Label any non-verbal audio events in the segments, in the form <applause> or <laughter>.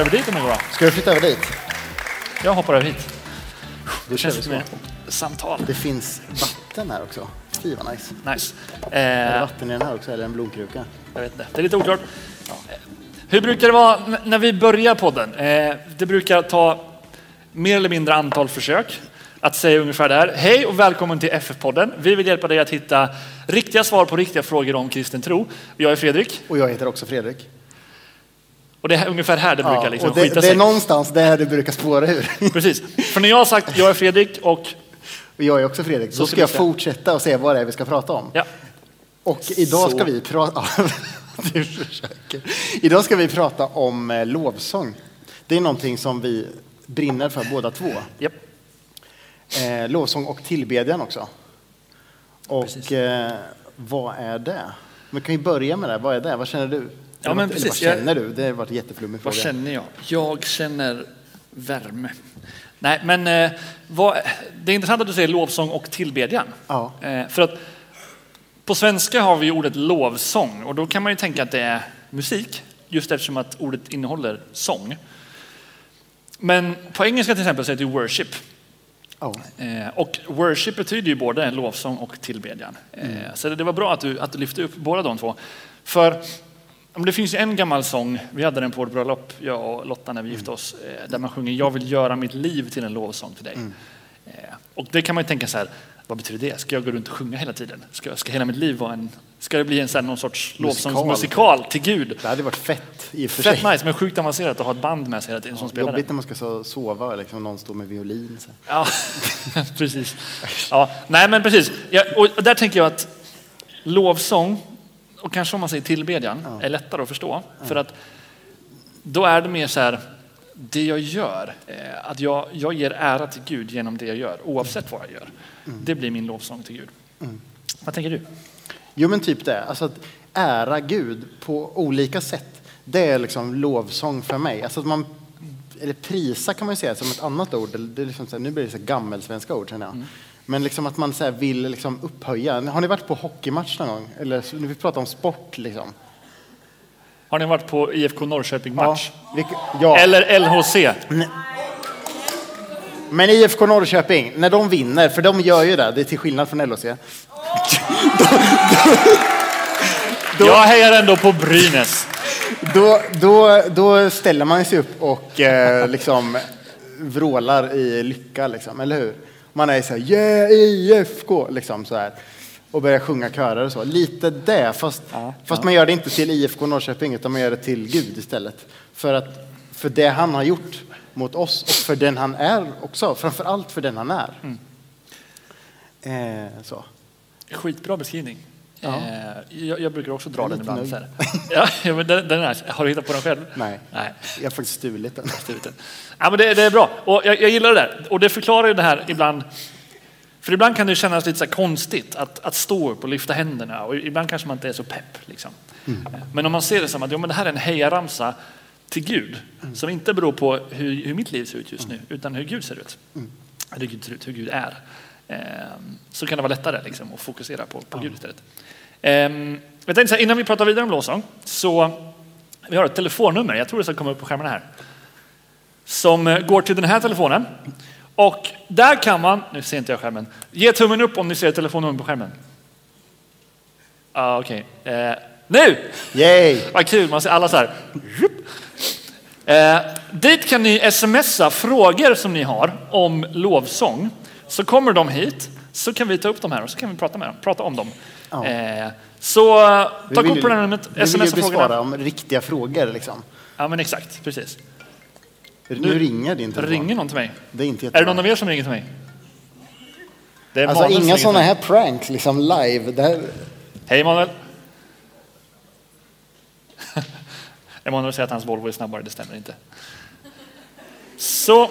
Flyttar över dit om det går bra. Ska du flytta över dit? Jag hoppar över hit. Då Känns vi som ett samtal. Det finns vatten här också. Fy vad nice. Nice. Är det Eh, vatten i den här också eller en blomkruka? jag vet inte. Det är lite oklart. Hur brukar det vara när vi börjar podden? Eh, det brukar ta mer eller mindre antal försök att säga ungefär det här. Hej och välkommen till FF-podden. Vi vill hjälpa dig att hitta riktiga svar på riktiga frågor om kristen tro. Jag är Fredrik Och jag heter också Fredrik. Och det är ungefär här det brukar liksom det, skita det sig. är någonstans där det brukar spåra ur. <laughs> Precis. För när jag har sagt jag är Fredrik och Och jag är också Fredrik. Så ska jag säga. fortsätta och se vad det är vi ska prata om. ja, Och idag Så. ska vi prata... <laughs> du försöker. Idag ska vi prata om eh, lovsång. Det är någonting som vi brinner för båda två. japp. Eh, lovsång och tillbedjan också. Och eh, vad är det? Vi kan ju börja med det. Vad är det? Vad känner du? Ja, men precis. Vad känner du? Det har varit en jätteflummig Vad fråga. känner jag? Jag känner värme. Nej, men eh, vad, det är intressant att du säger lovsång och tillbedjan. Ja. Eh, för att på svenska har vi ordet lovsång och då kan man ju tänka att det är musik just eftersom att ordet innehåller sång. Men på engelska till exempel så heter det worship. Ja. Eh, och worship betyder ju både lovsång och tillbedjan. Eh, Så det var bra att du, att du lyfte upp båda de två. För det finns en gammal sång, vi hade den på vårt bröllop, jag och Lotta när vi gifte oss, eh, där man sjunger Jag vill göra mitt liv till en lovsång till dig. Eh, Och det kan man ju tänka så här, vad betyder det? Ska jag gå runt och sjunga hela tiden? Ska, ska hela mitt liv vara en, ska det bli en, så här, någon sorts Musikal. lovsångsmusikal till Gud? Det hade varit fett i och för Fett sig. nice, men sjukt avancerat att ha ett band med sig hela tiden som spelar det. Jobbigt när man ska sova liksom någon står med violin. Så. Ja, <laughs> precis. Ja, nej, men precis. Ja, och där tänker jag att lovsång, och kanske om man säger tillbedjan, är lättare att förstå. För att då är det mer så här, det jag gör, eh, att jag, jag ger ära till Gud genom det jag gör, oavsett vad jag gör. Det blir min lovsång till Gud. Vad tänker du? Jo men typ det. Alltså att ära Gud på olika sätt. Det är liksom lovsång för mig. Alltså att man, eller prisa kan man ju säga som ett annat ord. Det är liksom här, nu blir det så gammelsvenska ord känner jag. Men liksom att man så vill liksom upphöja. Har ni varit på hockeymatch någon gång? Eller vi pratar om sport liksom. Har ni varit på IFK Norrköping-match? Ja, ja. Eller LHC? Men IFK Norrköping, när de vinner, för de gör ju det, det är till skillnad från LHC. <laughs> Jag hejar ändå på Brynäs. Då, då, då ställer man sig upp och eh, liksom vrålar i lycka, liksom, eller hur? Man är så här, yeah IFK, liksom så här. Och börjar sjunga körer och så. Lite det, fast, fast man gör det inte till IFK Norrköping, utan man gör det till Gud istället. För, att, för det han har gjort mot oss och för den han är också. Framför allt för den han är. Eh, så. Skitbra beskrivning. Ja. Eh, jag, jag brukar också dra den ibland. Så. <laughs> Ja, ja, men den, den är, har du hittat på den själv? Nej. Nej. Jag har faktiskt stulit den. <laughs> skrivit den. Ja, men det, det är bra. Och jag, jag gillar det där. Och det förklarar ju det här ibland. För ibland kan det kännas lite så konstigt att, att stå upp och lyfta händerna. Och ibland kanske man inte är så pepp. Liksom. Men om man ser det som att jo, men det här är en hejaramsa till Gud. Som inte beror på hur, hur mitt liv ser ut just nu, utan hur Gud ser ut. Hur Gud ser ut, hur Gud är. Ehm, så kan det vara lättare liksom, att fokusera på, på Gud istället. Ehm, jag tänkte så här, innan vi pratar vidare om lovsång, så vi har ett telefonnummer, jag tror det ska komma upp på skärmen här som eh, går till den här telefonen. Och där kan man, nu ser inte jag skärmen, ge tummen upp om ni ser telefonnummer på skärmen. Ah, Okej, eh, nu! Yay! Vad kul, man ser alla så här. Eh, dit kan ni smsa frågor som ni har om lovsång. Så kommer de hit, så kan vi ta upp dem här och så kan vi prata med dem, prata om dem. Ja. Eh, så eh, ta ju- på det här numret, Vi vill ju besvara om riktiga frågor. Liksom. Ja men exakt, precis. Nu, ringer din telefon. Ringer någon till mig? Det är inte Är det någon av er som ringer till mig? Det är Alltså Emanuel som inga sådana här pranks liksom live. Här... Hej Emanuel. <laughs> Emanuel säger att hans Volvo är snabbare, det stämmer inte. Så,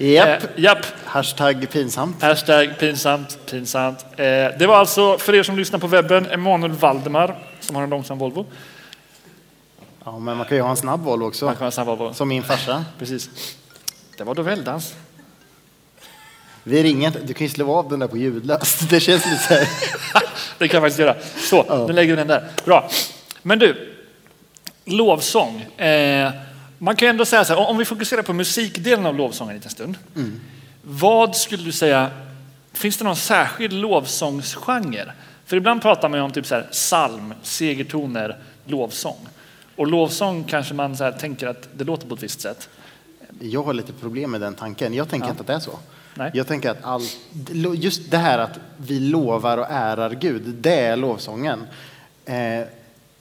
Japp. eh, japp. Hashtag pinsamt. Hashtag pinsamt, pinsamt. Eh, det var alltså, för er som lyssnar på webben, Emanuel Valdemar som har en långsam Volvo. Ja, men man kan ju ha en snabb Volvo också. Man kan ha en snabb Volvo. Som min farsa. Precis. Det var Doveldans. Vi ringer. Du kan ju slå av den där på ljudlöst. <laughs> Det känns lite så här. <laughs> det kan jag faktiskt göra. Så, nu lägger vi den där. Bra. Men du, lovsång. Eh, man kan ju ändå säga så här, om vi fokuserar på musikdelen av lovsången en liten stund. Vad skulle du säga, finns det någon särskild lovsångsgenre? För ibland pratar man ju om typ så här, psalm, segertoner, lovsång. Och lovsång kanske man så här, tänker att det låter på ett visst sätt. Jag har lite problem med den tanken. Jag tänker Ja. inte att det är så. Nej. Jag tänker att all, just det här att vi lovar och ärar Gud, det är lovsången. Eh,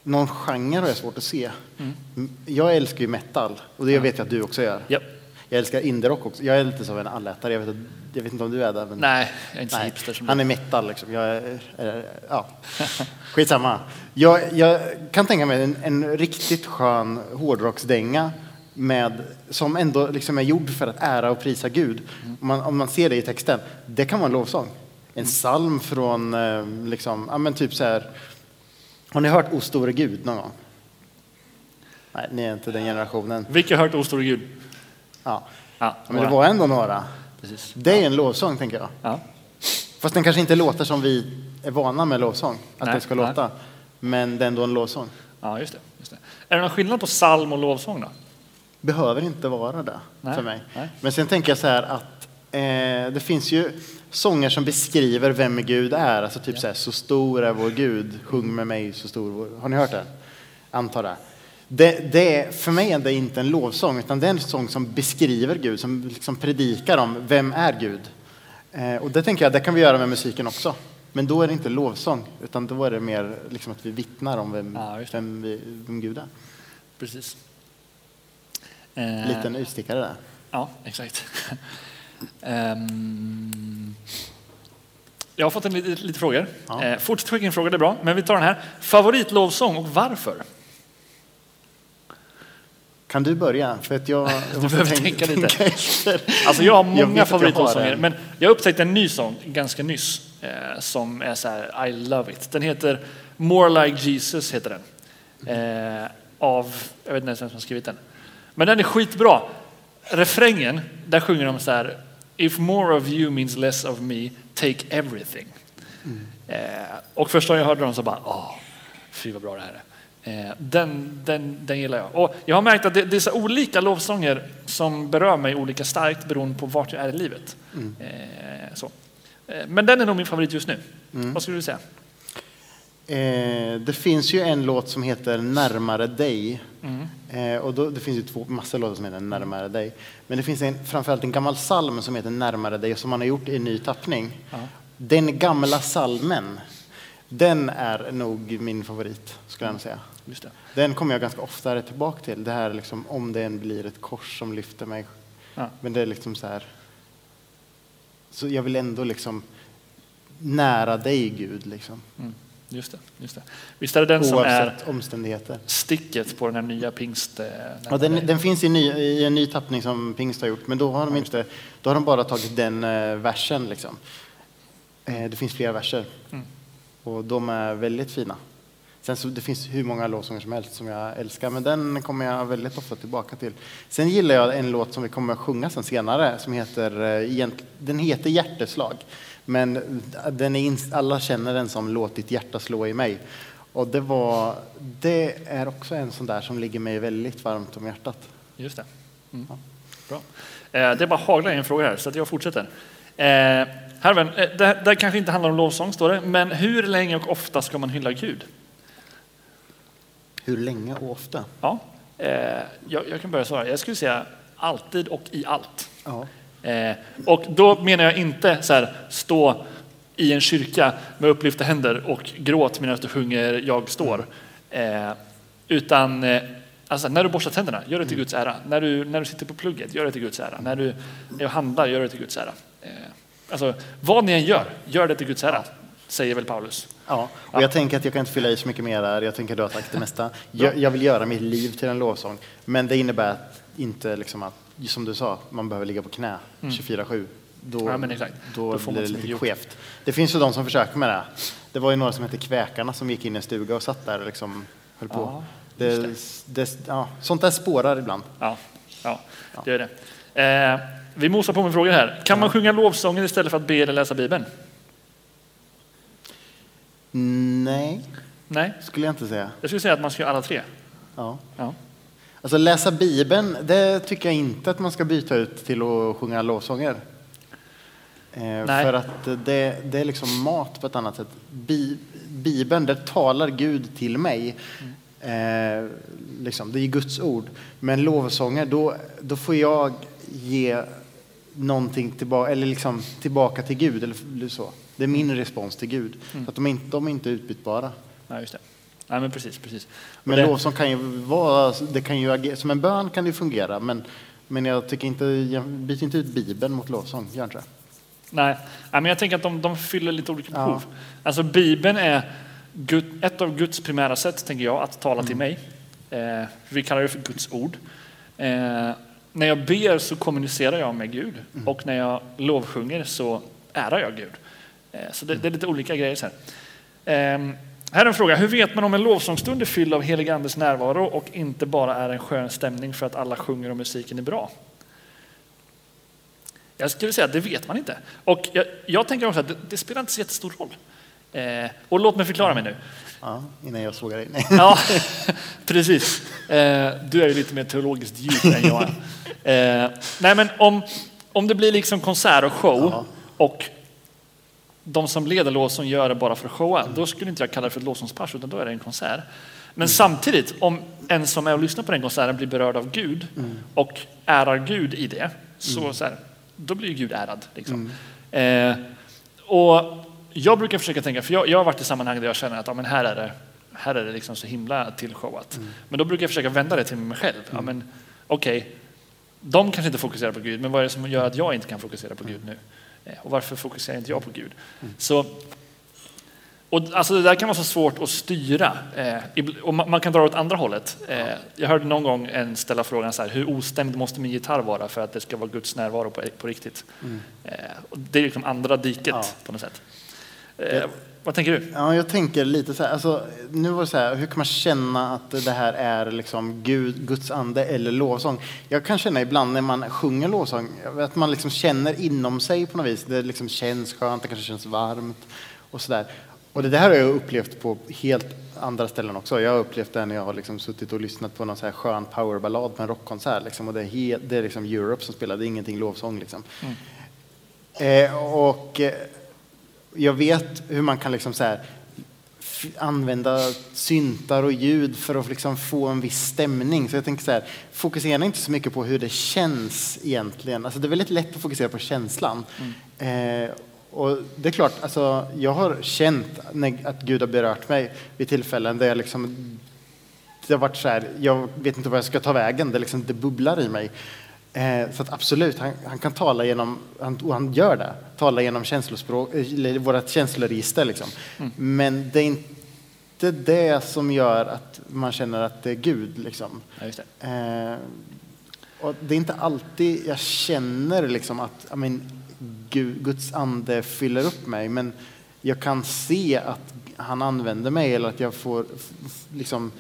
någon genre har jag svårt att se. Mm. Jag älskar ju metal och det vet jag att du också gör. Japp. Jag älskar indierock också. Jag är lite som en allätare. Jag vet, att, jag vet inte om du är det. Men... Nej, jag är inte så hipster som han du. är metal liksom. Jag är, är, ja. <laughs> Skitsamma. Jag, jag kan tänka mig en, en riktigt skön hårdrocksdänga med, som ändå liksom är gjord för att ära och prisa Gud. Om, man, om man ser det i texten, det kan vara en lovsång. En psalm från, eh, liksom, ja men typ så här. Har ni hört O store Gud någon gång? Nej, ni är inte den generationen. Vilka har hört O store Gud? Ja. Ja, Men det var ändå några. Precis. Det är en lovsång, tänker jag. Ja. Fast den kanske inte låter som vi är vana med lovsång, att Nej, det ska nej. låta. Men det är ändå en lovsång. ja, just det, just det. Är det någon skillnad på psalm och lovsång då? Behöver inte vara det Nej, för mig. Men sen tänker jag så här att eh, det finns ju sånger som beskriver vem Gud är. Alltså typ så här, så stor är vår Gud, sjung med mig så stor vår... Har ni hört det? Antar det. Det, det för mig är det inte en lovsång, utan det är en sång som beskriver Gud, som liksom predikar om vem är Gud. Eh, och det tänker jag, det kan vi göra med musiken också. Men då är det inte lovsång, utan då är det mer liksom att vi vittnar om vem, Ja, vem, vi, vem Gud är. Precis. Eh, Liten utstickare där. Ja, exakt. <laughs> Ehm, jag har fått en lite, lite frågor. Ja. Eh, fortsätt skicka in frågor, det är bra. Men vi tar den här. Favoritlovsång och varför? Kan du börja? För att jag, <laughs> jag måste behöver tänka, tänka lite. <laughs> efter. Alltså jag har många jag favoritlovsånger, en. men jag upptäckte en ny sång ganska nyss eh, som är så här, I love it. Den heter More like Jesus, heter den. Eh, av, jag vet inte ens vem som har skrivit den. Men den är skitbra. Refrängen, där sjunger de så här, If more of you means less of me, take everything. Eh, och första gången jag hörde dem så bara, åh, fy vad bra det här är. Eh, den, den, den gillar jag. Och jag har märkt att det, det är så olika lovsånger som berör mig olika starkt beroende på vart jag är i livet. Eh, så. Eh, men den är nog min favorit just nu. Vad skulle du säga? Eh, det finns ju en låt som heter Närmare dig. Mm. Eh, och då, det finns ju två, massor låtar som heter Närmare dig. Men det finns en, framförallt en gammal psalm som heter Närmare dig som man har gjort i en ny tappning. Ja. Den gamla salmen, den är nog min favorit, skulle jag säga. Just det. Den kommer jag ganska ofta tillbaka till. Det här liksom, om det än blir ett kors som lyfter mig. Ja. Men det är liksom så här. Så jag vill ändå liksom nära dig Gud, liksom. Mm. Just det, just det. Visst är det den som är oavsett omständigheter. sticket på den här nya pingst... eh, Ja, den, den finns i, ny, i en ny tappning som Pingst har gjort, men då har de, inte, då har de bara tagit den eh, versen. Liksom. Eh, det finns flera verser Mm. och de är väldigt fina. Sen så, det finns hur många låtsånger som helst som jag älskar, men den kommer jag väldigt ofta tillbaka till. Sen gillar jag en låt som vi kommer att sjunga sen senare, som heter, den heter Hjärteslag. Men den är alla känner den som Låt ditt hjärta slå i mig. Och det, var, det är också en sån där som ligger mig väldigt varmt om hjärtat. Just det. Mm. Bra. Eh, det är bara haglar en fråga här, så att jag fortsätter. Eh, Herven, eh, det, det kanske inte handlar om lovsång, står det, men hur länge och ofta ska man hylla Gud? Hur länge och ofta? Ja, jag, jag kan börja svara. Jag skulle säga alltid och i allt. Ja. Eh, och då menar jag inte så här, stå i en kyrka med upplyfta händer och gråt medan du sjunger Jag står. Eh, utan eh, alltså, när du borstar tänderna, gör det till Guds ära. När du, när du sitter på plugget, gör det till Guds ära. När du handlar, gör det till Guds ära. Eh, alltså, vad ni än gör, gör det till Guds ära, säger väl Paulus. Ja, och jag tänker att jag kan inte fylla i så mycket mer där. Jag tänker du har sagt det mesta. Jag, jag vill göra mitt liv till en lovsång, men det innebär att inte liksom att, som du sa, man behöver ligga på knä 24-7. Då, Mm. Ja, men exakt. då, Då blir det lite gjort. skevt. Det finns ju de som försöker med det. Det var ju några som hette Kväkarna som gick in i en stuga och satt där och liksom höll på. Ja, det, det, ja, sånt där spårar ibland. Ja, ja det gör det. Eh, vi mosar på med frågor här. Kan man sjunga lovsånger istället för att be eller läsa Bibeln? Nej, Nej, skulle jag inte säga. jag skulle säga att man ska göra alla tre. Ja. Ja. Alltså läsa Bibeln, det tycker jag inte att man ska byta ut till att sjunga lovsånger. Eh, för att det, det är liksom mat på ett annat sätt. Bi, Bibeln, där talar Gud till mig. Eh, liksom, det är Guds ord. Men lovsånger, då, då får jag ge någonting tillbaka, eller liksom, tillbaka till Gud. Eller så. Det är min respons till Gud. Så att de, är inte, de är inte utbytbara. Nej, just det. Nej, men precis, precis. Men det, lovsång kan ju vara, det kan ju agera, som en bön kan det fungera, men, men jag tycker inte, jag byter inte ut Bibeln mot lovsång, gör inte det? nej, men jag tänker att de, de fyller lite olika Ja. behov. Alltså Bibeln är Gud, ett av Guds primära sätt, tänker jag, att tala Mm. till mig. Eh, vi kallar det för Guds ord. Eh, när jag ber så kommunicerar jag med Gud Mm. och när jag lovsjunger så ärar jag Gud. Eh, så det, det är lite olika grejer. Så här. Här är en fråga. Hur vet man om en lovsångsstund är fylld av helig andes närvaro och inte bara är en skön stämning för att alla sjunger och musiken är bra? Jag skulle säga att det vet man inte. Och jag, jag tänker också att det, det spelar inte så jättestor roll. Eh, och låt mig förklara mig nu. Ja, innan jag sågar dig. <laughs> Ja, precis. Eh, du är ju lite mer teologiskt djup än jag är. Eh, nej, men om, om det blir liksom konsert och show Ja. och de som leder lovsång gör det bara för showa, då skulle inte jag kalla det för ett lovsångspass, utan då är det en konsert. Men samtidigt, om en som är och lyssnar på den konserten blir berörd av Gud och ärar Gud i det, så, så här, då blir ju Gud ärad. Liksom. Eh, och jag brukar försöka tänka, för jag, jag har varit i sammanhang där jag känner att ja, men här är det, här är det liksom så himla tillshowat. Men då brukar jag försöka vända det till mig själv. Ja, men, Okej, de kanske inte fokuserar på Gud, men vad är det som gör att jag inte kan fokusera på Gud nu? Eh, Och varför fokuserar inte jag på Gud? Så, och alltså det där kan vara så svårt att styra. Eh, och man kan dra åt andra hållet. Eh, jag hörde någon gång en ställa frågan så här, hur ostämd måste min gitarr vara för att det ska vara Guds närvaro på, på riktigt? Och det är liksom andra diket Ja. på något sätt. Eh, vad tänker du? Ja, jag tänker lite så här, alltså, nu var det så här, hur kan man känna att det här är liksom Gud, Guds ande eller lovsång? Jag kan känna ibland när man sjunger lovsång, att man liksom känner inom sig på något vis, det liksom känns skönt, det kanske känns varmt och sådär. Och det där har jag upplevt på helt andra ställen också. Jag har upplevt det när jag har liksom suttit och lyssnat på någon så här skön powerballad på en rockkonsert. Liksom, och det är, helt, det är liksom Europe som spelar, det är ingenting lovsång. Liksom. Eh, och eh, jag vet hur man kan liksom så här, använda syntar och ljud för att liksom få en viss stämning. Så jag tänker så här, fokusera inte så mycket på hur det känns egentligen. Alltså det är väldigt lätt att fokusera på känslan. Eh, och det är klart, alltså, jag har känt att Gud har berört mig vid tillfällen där jag liksom det har varit så här, jag vet inte vad jag ska ta vägen, det, liksom, det bubblar i mig. Eh, så att absolut, han, han kan tala genom, han, och han gör det, tala genom känslospråk, eller vårt känsloregister. Liksom. Men det är inte det som gör att man känner att det är Gud. Liksom. Ja, det. Eh, och det är inte alltid jag känner liksom att ja, men, Gud, Guds ande fyller upp mig, men jag kan se att han använder mig eller att jag får liksom,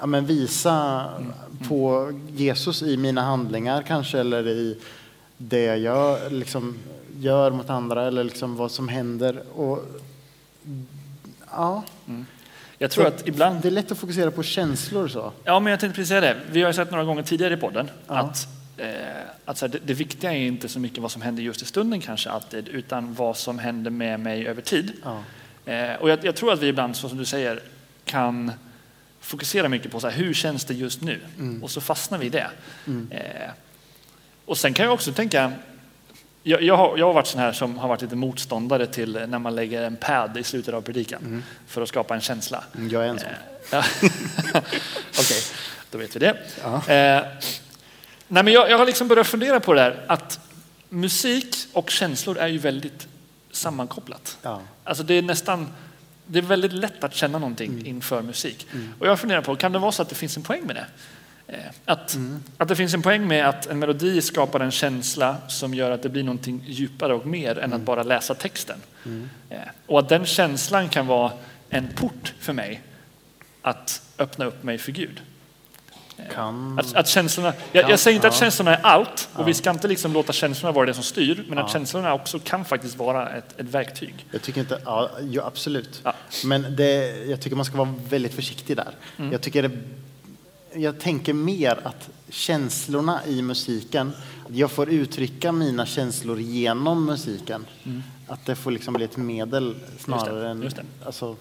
ja, men visa på Jesus i mina handlingar kanske, eller i det jag liksom gör mot andra, eller liksom vad som händer. Och, ja, Jag tror att ibland det är lätt att fokusera på känslor. så. Ja, men jag tänkte precis säga det. Vi har sett några gånger tidigare i podden Ja. att, eh, att så här, det, det viktiga är inte så mycket vad som händer just i stunden kanske alltid, utan vad som händer med mig över tid. Ja. Eh, och jag, jag tror att vi ibland, så som du säger, kan fokusera mycket på så här, hur känns det just nu? Och så fastnar vi i det. Eh, och sen kan jag också tänka, jag, jag, har, jag har varit sån här som har varit lite motståndare till när man lägger en pad i slutet av predikan för att skapa en känsla. Mm, Jag är en sån. Eh, ja. <laughs> Okej, då vet vi det. Ja. Eh, nej, men jag, jag har liksom börjat fundera på det där att musik och känslor är ju väldigt sammankopplat. Ja. Alltså det är nästan, det är väldigt lätt att känna någonting inför musik. Och jag funderar på, kan det vara så att det finns en poäng med det? Eh, Att, att det finns en poäng med att en melodi skapar en känsla som gör att det blir någonting djupare och mer än att bara läsa texten. Eh, Och att den känslan kan vara en port för mig att öppna upp mig för Gud. Kan... Att, att känslorna, jag, Kan- jag säger inte att ja. känslorna är allt och vi ska inte liksom låta känslorna vara det som styr, men att Ja. känslorna också kan faktiskt vara ett, ett verktyg. Jag tycker inte, ja, ja absolut. Ja. Men det, jag tycker man ska vara väldigt försiktig där. Mm. Jag, tycker det, jag tänker mer att känslorna i musiken, att jag får uttrycka mina känslor genom musiken. Att det får liksom bli ett medel snarare än... Mm. Alltså,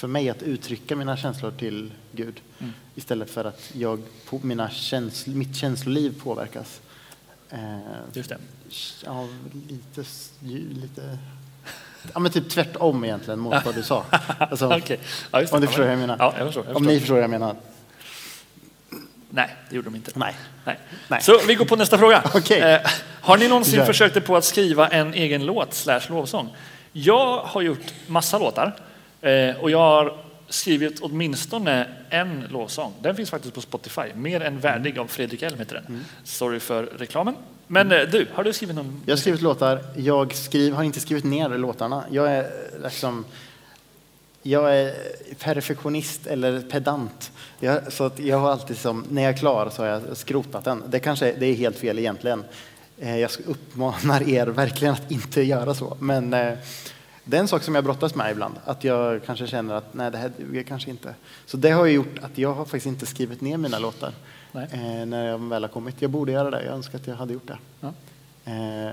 för mig att uttrycka mina känslor till Gud Mm. istället för att jag, på mina känsl, mitt känsloliv påverkas. Eh, Just det. Ja, lite, lite... Ja, men typ tvärtom egentligen mot vad du sa. <laughs> Alltså, Okej. Ja. Om du förstår men- jag menar. Ja, jag förstår. Jag Om förstår. ni förstår vad jag menar. Nej, det gjorde de inte. Nej. Nej. Nej. Så vi går på nästa fråga. <laughs> Okej. Eh, har ni någonsin Kör. försökt er på att skriva en egen låt slash lovsång? Jag har gjort massa låtar och jag har skrivit åtminstone en lovsång. Den finns faktiskt på Spotify. Mer än värdig av Fredrik Elm heter den. Mm. Sorry för reklamen. Men eh, du, har du skrivit någon? Jag har skrivit låtar. Jag skriv, har inte skrivit ner låtarna. Jag är liksom... Jag är perfektionist eller pedant. Jag, så att jag har alltid som, när jag är klar så har jag skrotat den. Det kanske det är helt fel egentligen. Eh, Jag uppmanar er verkligen att inte göra så. Men eh, det är en sak som jag brottas med ibland. Att jag kanske känner att nej, det här duger kanske inte. Så det har ju gjort att jag har faktiskt inte skrivit ner mina låtar. Eh, när jag väl har kommit. Jag borde göra det. Jag önskar att jag hade gjort det. Ja. Eh,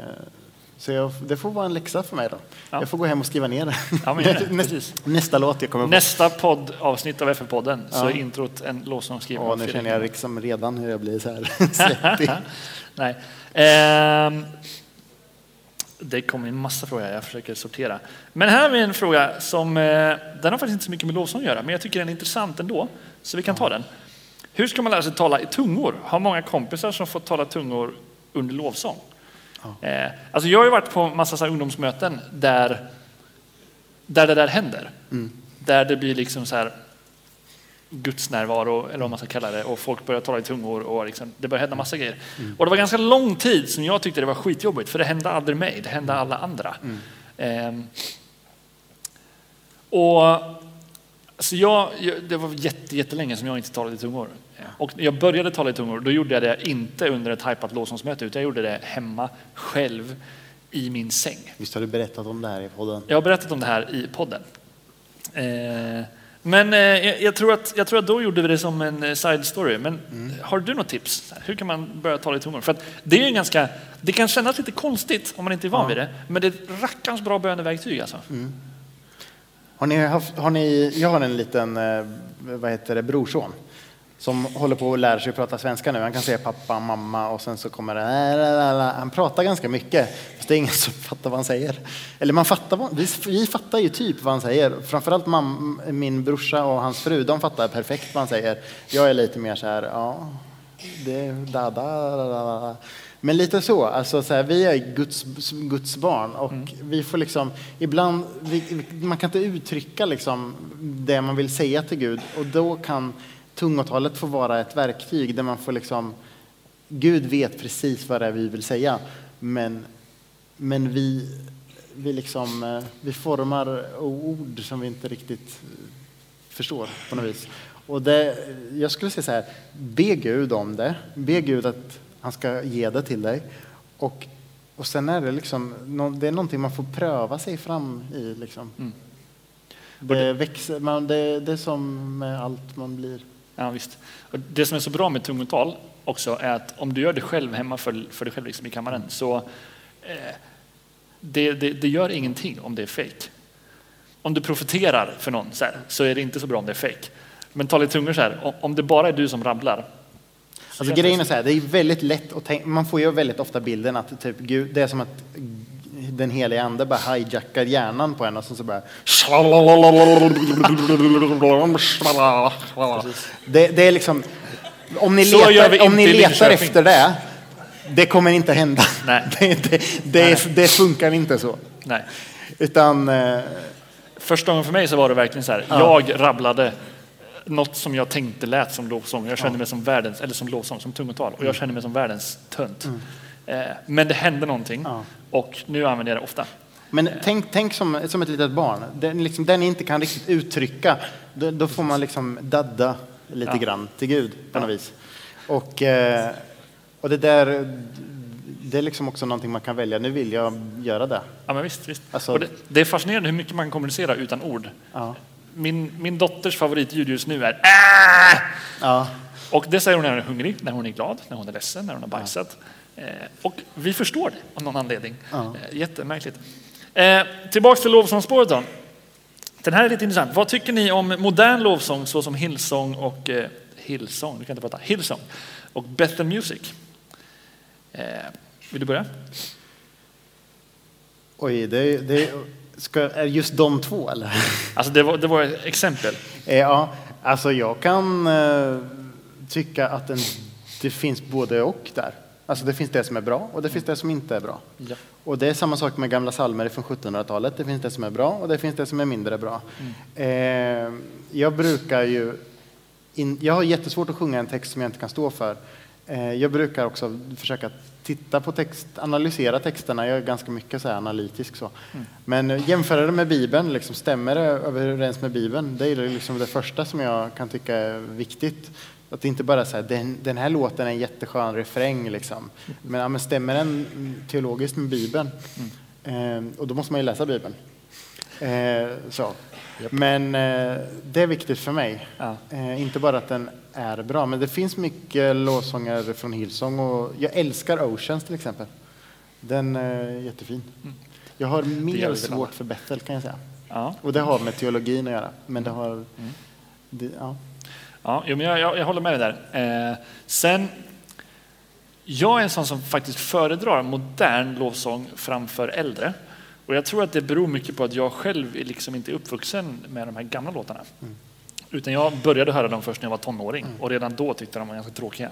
Så jag, det får vara en läxa för mig då. Ja. Jag får gå hem och skriva ner det. Ja, det. <laughs> Nä- Precis. Nästa låt jag kommer på. Nästa poddavsnitt av FF-podden så Ja. är introt en lovsång skriven Ja, av nu känner jag liksom redan hur jag blir så här <laughs> svettig. Nej. Ehm, det kommer en massa frågor jag försöker sortera. Men här har vi en fråga som, eh, den har faktiskt inte så mycket med lovsång att göra, men jag tycker den är intressant ändå, så vi kan ta den. Hur ska man lära sig tala i tungor? Har många kompisar som fått tala tungor under lovsång? Eh, alltså jag har ju varit på massa så ungdomsmöten där, där det där händer. Där det blir liksom så här Guds närvaro, eller vad man ska kalla det, och folk börjar tala i tungor och liksom, det börjar hända massa grejer. Och det var ganska lång tid som jag tyckte det var skitjobbigt, för det hände aldrig mig, det hände alla andra. Ehm, och så jag, det var jätte, jättelänge som jag inte talade i tungor. Och jag började tala i tungor, då gjorde jag det inte under ett hypat lovsångsmöte, utan jag gjorde det hemma själv i min säng. Visst har du berättat om det här i podden? Jag har berättat om det här i podden. Eh, men eh, jag, tror att, jag tror att då gjorde vi det som en eh, side story. Men har du något tips? Hur kan man börja tala i tungor? För att det är ju ganska, det kan kännas lite konstigt om man inte är van Ja. vid det. Men det är ett rackarns bra böneverktyg alltså. Har ni haft, har ni, jag har en liten eh, vad heter det, brorson som håller på att lära sig prata svenska nu. Han kan säga pappa, mamma och sen så kommer det... Han pratar ganska mycket, fast det är ingen som <laughs> fattar vad han säger. Eller man fattar, vad- vi, vi fattar ju typ vad han säger. Framförallt mam, min brorsa och hans fru, de fattar perfekt vad han säger. Jag är lite mer så här, ja, det da, da, da, da. Men lite så, alltså så här, vi är Guds, Guds barn och vi får liksom, ibland, vi, man kan inte uttrycka liksom det man vill säga till Gud och då kan tungotalet få vara ett verktyg där man får liksom, Gud vet precis vad det är vi vill säga, men, men vi, vi, liksom, eh, vi formar ord som vi inte riktigt förstår på något vis. Och det, jag skulle säga så här, be Gud om det. Be Gud att han ska ge det till dig. Och, och sen är det liksom, det är någonting man får pröva sig fram i. Liksom. Mm. Det, växer, man, det, det är som med allt man blir. Ja, visst. Och det som är så bra med tungotal också är att om du gör det själv hemma för, för dig själv liksom i kammaren så eh, det, det, det gör ingenting om det är fake. Om du profeterar för någon så, här, så är det inte så bra om det är fake. Men tala i tungor så här, om- det bara är du som rabblar. så Alltså grejen är så här, det är väldigt lätt att tänka, man får ju väldigt ofta bilden att typ, Gud, det är som att den heliga ande bara hijackar hjärnan på en och så, bara... Det, det är liksom, om ni Så letar, om ni letar efter det, det kommer inte hända. Nej. <laughs> Det, det, det, det funkar inte så. Nej. Utan, eh, Första gången för mig så var det verkligen så här, jag rabblade något som jag tänkte lät som lovsång. Jag kände mig som världens, eller som lovsång, som tungotal. Och jag kände mig som världens tönt. Eh, Men det hände någonting Ja. och nu använder jag det ofta. men tänk, tänk som, som ett litet barn. Det, liksom, det ni inte kan riktigt uttrycka, då, då får man liksom dadda lite Ja. grann till Gud på något Ja. vis. Och, eh, och det där, det är liksom också någonting man kan välja. Nu vill jag göra det. Ja, men visst, visst. Alltså- det, det är fascinerande hur mycket man kan kommunicera utan ord. Ja. Min, min dotters favoritljud just nu är äh! Ja. Och det säger hon när hon är hungrig, när hon är glad, när hon är ledsen, när hon har bajsat. Eh, och vi förstår det av någon anledning. Ja. Eh, jättemärkligt. Eh, tillbaks till lovsångsspåret då. Den här är lite intressant. Vad tycker ni om modern lovsång såsom Hillsong och eh, Hillsong, du kan inte prata, Hillsong och Bethel Music? Eh, vill du börja? Oj, det, det ska, är just de två eller? Alltså det var, det var ett exempel. Eh, Ja, alltså jag kan eh, tycka att en, det finns både och där. Alltså det finns det som är bra och det finns det som inte är bra. Ja. Och det är samma sak med gamla salmer från 1700-talet. Det finns det som är bra och det finns det som är mindre bra. Eh, jag brukar ju... In, jag har jättesvårt att sjunga en text som jag inte kan stå för. Eh, jag brukar också försöka titta på text, analysera texterna. Jag är ganska mycket så analytisk så. Men eh, jämföra det med Bibeln, liksom, stämmer det överens med Bibeln? Det är liksom det första som jag kan tycka är viktigt. Att det inte bara är så här, den, den här låten är en jätteskön refräng liksom. Men, ja, men stämmer den teologiskt med Bibeln? Eh, och då måste man ju läsa Bibeln. Eh, så. Men eh, det är viktigt för mig. Ja. Eh, inte bara att den är bra, men det finns mycket lovsånger från Hillsong och jag älskar Oceans till exempel. Den är jättefin. Jag har mer svårt för Bethel kan jag säga. Ja. Och det har med teologin att göra. Men det har... Det, ja. Ja, men jag, jag, jag håller med dig där. Eh, sen, jag är en sån som faktiskt föredrar modern lovsång framför äldre. Och jag tror att det beror mycket på att jag själv är liksom inte uppvuxen med de här gamla låtarna. Utan jag började höra dem först när jag var tonåring och redan då tyckte de var ganska tråkiga.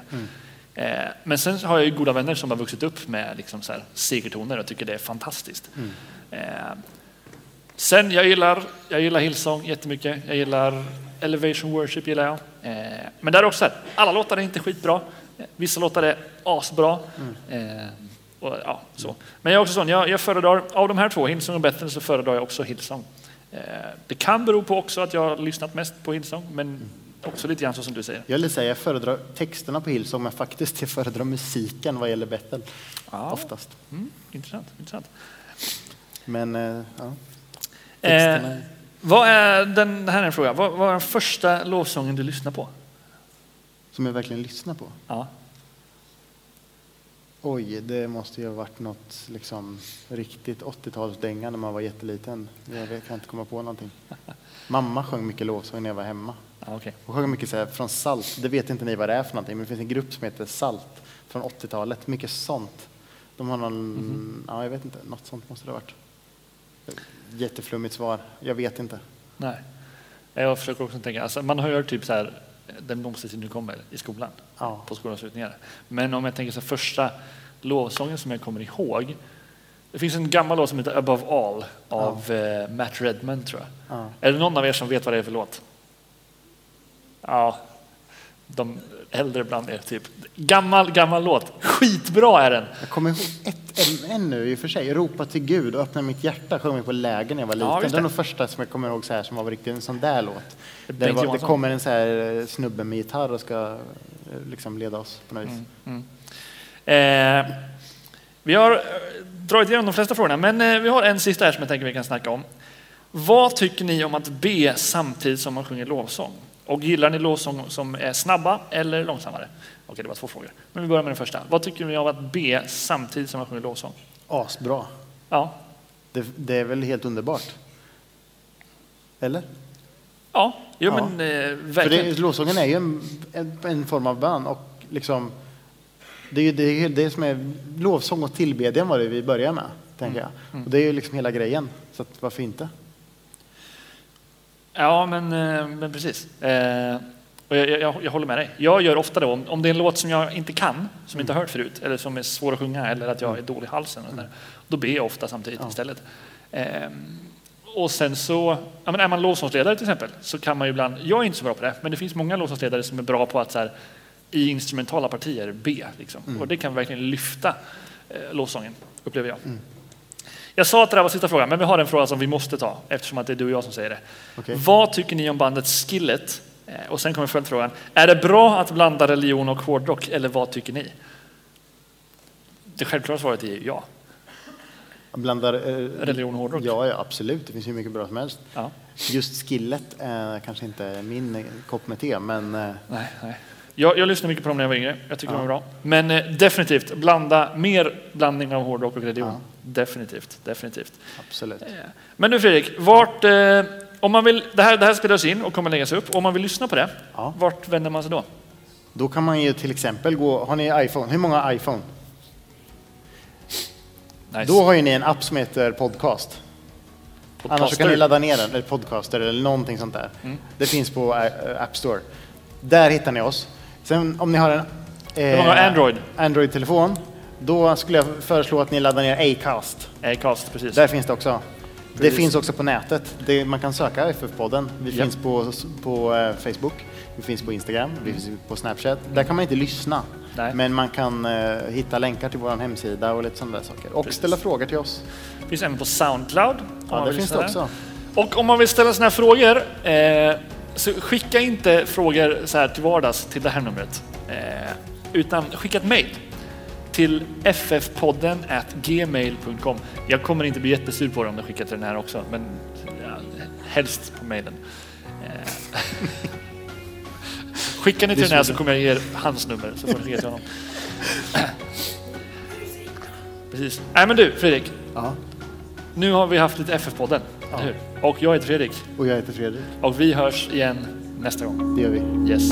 Eh, men sen har jag ju goda vänner som har vuxit upp med liksom så här segertoner och tycker det är fantastiskt. Eh, Sen, jag gillar, jag gillar Hillsong jättemycket. Jag gillar Elevation Worship gillar jag. Eh, men där är också så här, alla låtar är inte skitbra. Eh, Vissa låtar är asbra. Eh, och, ja, så. Men jag är också sån, jag, jag föredrar, av de här två, Hillsong och Bethel, så föredrar jag också Hillsong. Eh, det kan bero på också att jag har lyssnat mest på Hillsong, men också lite grann så som du säger. Jag vill säga jag föredrar texterna på Hillsong, men faktiskt jag föredrar musiken vad gäller Bethel. Ja. Oftast. Mm, intressant. intressant. Men eh, ja. Eh, Texterna. Vad är den, här är en fråga. Vad, är den första lovsången du lyssnar på? Som jag verkligen lyssnar på. Ja. Oj, det måste ju ha varit något liksom, riktigt 80-talsdänga när man var jätteliten. Jag kan inte komma på någonting. Mamma sjöng mycket lovsång när jag var hemma. Okej. Hon sjöng mycket så här, från Salt. Det vet inte ni vad det är för någonting, men det finns en grupp som heter Salt från 80-talet. Mycket sånt. De har någon, ja jag vet inte, något sånt måste det ha varit. Jätteflummigt svar, jag vet inte. Nej. Jag försöker också tänka, alltså man hör typ så här, den blomstertid nu kommer i skolan, Ja. på skolavslutningar. Men om jag tänker så här, första lovsången som jag kommer ihåg, det finns en gammal låt som heter Above All av eh, Matt Redman tror jag. Ja. Är det någon av er som vet vad det är för låt? Ja, de äldre bland er typ. Gammal, gammal låt. Skitbra är den! Jag kommer ihåg ett en nu i och för sig. Ropa till Gud och öppna mitt hjärta sjöng vi på läger när jag var liten. Ja, det är nog första som jag kommer ihåg så här, som var riktigt en sån där låt. Det var, det kommer en så här eh, snubbe med gitarr och ska eh, liksom leda oss på något vis. Eh, vi har eh, dragit igenom de flesta frågorna, men vi har en sista här som jag tänker vi kan snacka om. Vad tycker ni om att be samtidigt som man sjunger lovsång? Och gillar ni lovsång som är snabba eller långsammare? Okej, det var två frågor. Men vi börjar med den första. Vad tycker ni om att be samtidigt som man sjunger lovsång? Asbra. Ja, Det, det är väl helt underbart? Eller? ja, jo, Ja. men eh, För verkligen. det, lovsången är ju en, en, en form av bön och liksom det är ju det, det som är lovsång och tillbedjan var det vi började med, tänker Mm. jag. Och det är ju liksom hela grejen, så att varför inte? Ja, men, eh, men precis. Eh, och jag, jag, jag håller med dig. Jag gör ofta det, om, om det är en låt som jag inte kan, som inte har hört förut, eller som är svår att sjunga, eller att jag är dålig i halsen, och sådär, då ber jag ofta samtidigt Ja. istället. Eh, och sen så, ja, men är man lovsångsledare till exempel, så kan man ju ibland, jag är inte så bra på det, men det finns många lovsångsledare som är bra på att så här, i instrumentala partier be. Liksom. Och det kan verkligen lyfta eh, lovsången, upplever jag. Jag sa att det där var sista frågan, men vi har en fråga som vi måste ta eftersom att det är du och jag som säger det. Okej. Vad tycker ni om bandet Skillet? Eh, Och sen kommer följdfrågan. Är det bra att blanda religion och hårdrock eller vad tycker ni? Det självklara svaret är ja. Blandar... eh, Religion och hårdrock. Ja, ja, absolut. Det finns hur mycket bra som helst. Ja. Just skillet är kanske inte min eh, kopp med te, men eh, Nej, nej. Jag, jag lyssnade mycket på dem när jag var yngre. Jag tycker de är bra. Men eh, definitivt, blanda mer blandning av hårdrock och religion. Ja. Definitivt, definitivt. absolut. Eh, Men du Fredrik, vart, eh, om man vill, det, här, det här spelas in och kommer läggas upp. Om man vill lyssna på det, Ja. vart vänder man sig då? Då kan man ju till exempel gå... Har ni iPhone? Hur många iPhone? Nice. Då har ju ni en app som heter Podcast. Annars så kan Podcaster. ni ladda ner den, eller Podcaster eller någonting sånt där. Mm. Det finns på eh, App Store. Där hittar ni oss. Sen om ni har en Hur många har Android? Android-telefon, då skulle jag föreslå att ni laddar ner Acast. Acast, precis. Där finns det också. Det Precis. finns också på nätet. Det, man kan söka FF-podden. Vi Ja. finns på, på eh, Facebook, vi finns på Instagram, vi finns på Snapchat. Där kan man inte lyssna. Nej. Men man kan eh, hitta länkar till vår hemsida och lite sådana där saker. Och Precis. ställa frågor till oss. finns även på Soundcloud. om Ja, man det vill finns det lyssna också. Och om man vill ställa sådana här frågor, eh, så skicka inte frågor så här till vardags till det här numret. Eh, utan skicka ett mejl till ffpodden gmail.com. Jag kommer inte bli jättesur på det om du skickar till den här också, men ja, helst på mejlen. Eh, <laughs> Skickar ni till den här så så kommer jag ge er hans nummer så får ni skicka till honom. <laughs> Precis. Nej men du Fredrik, Ja. Nu har vi haft lite FF-podden, Ja. hur? Och jag heter Fredrik Och jag heter Fredrik. och vi hörs igen nästa gång. Det gör vi. Yes.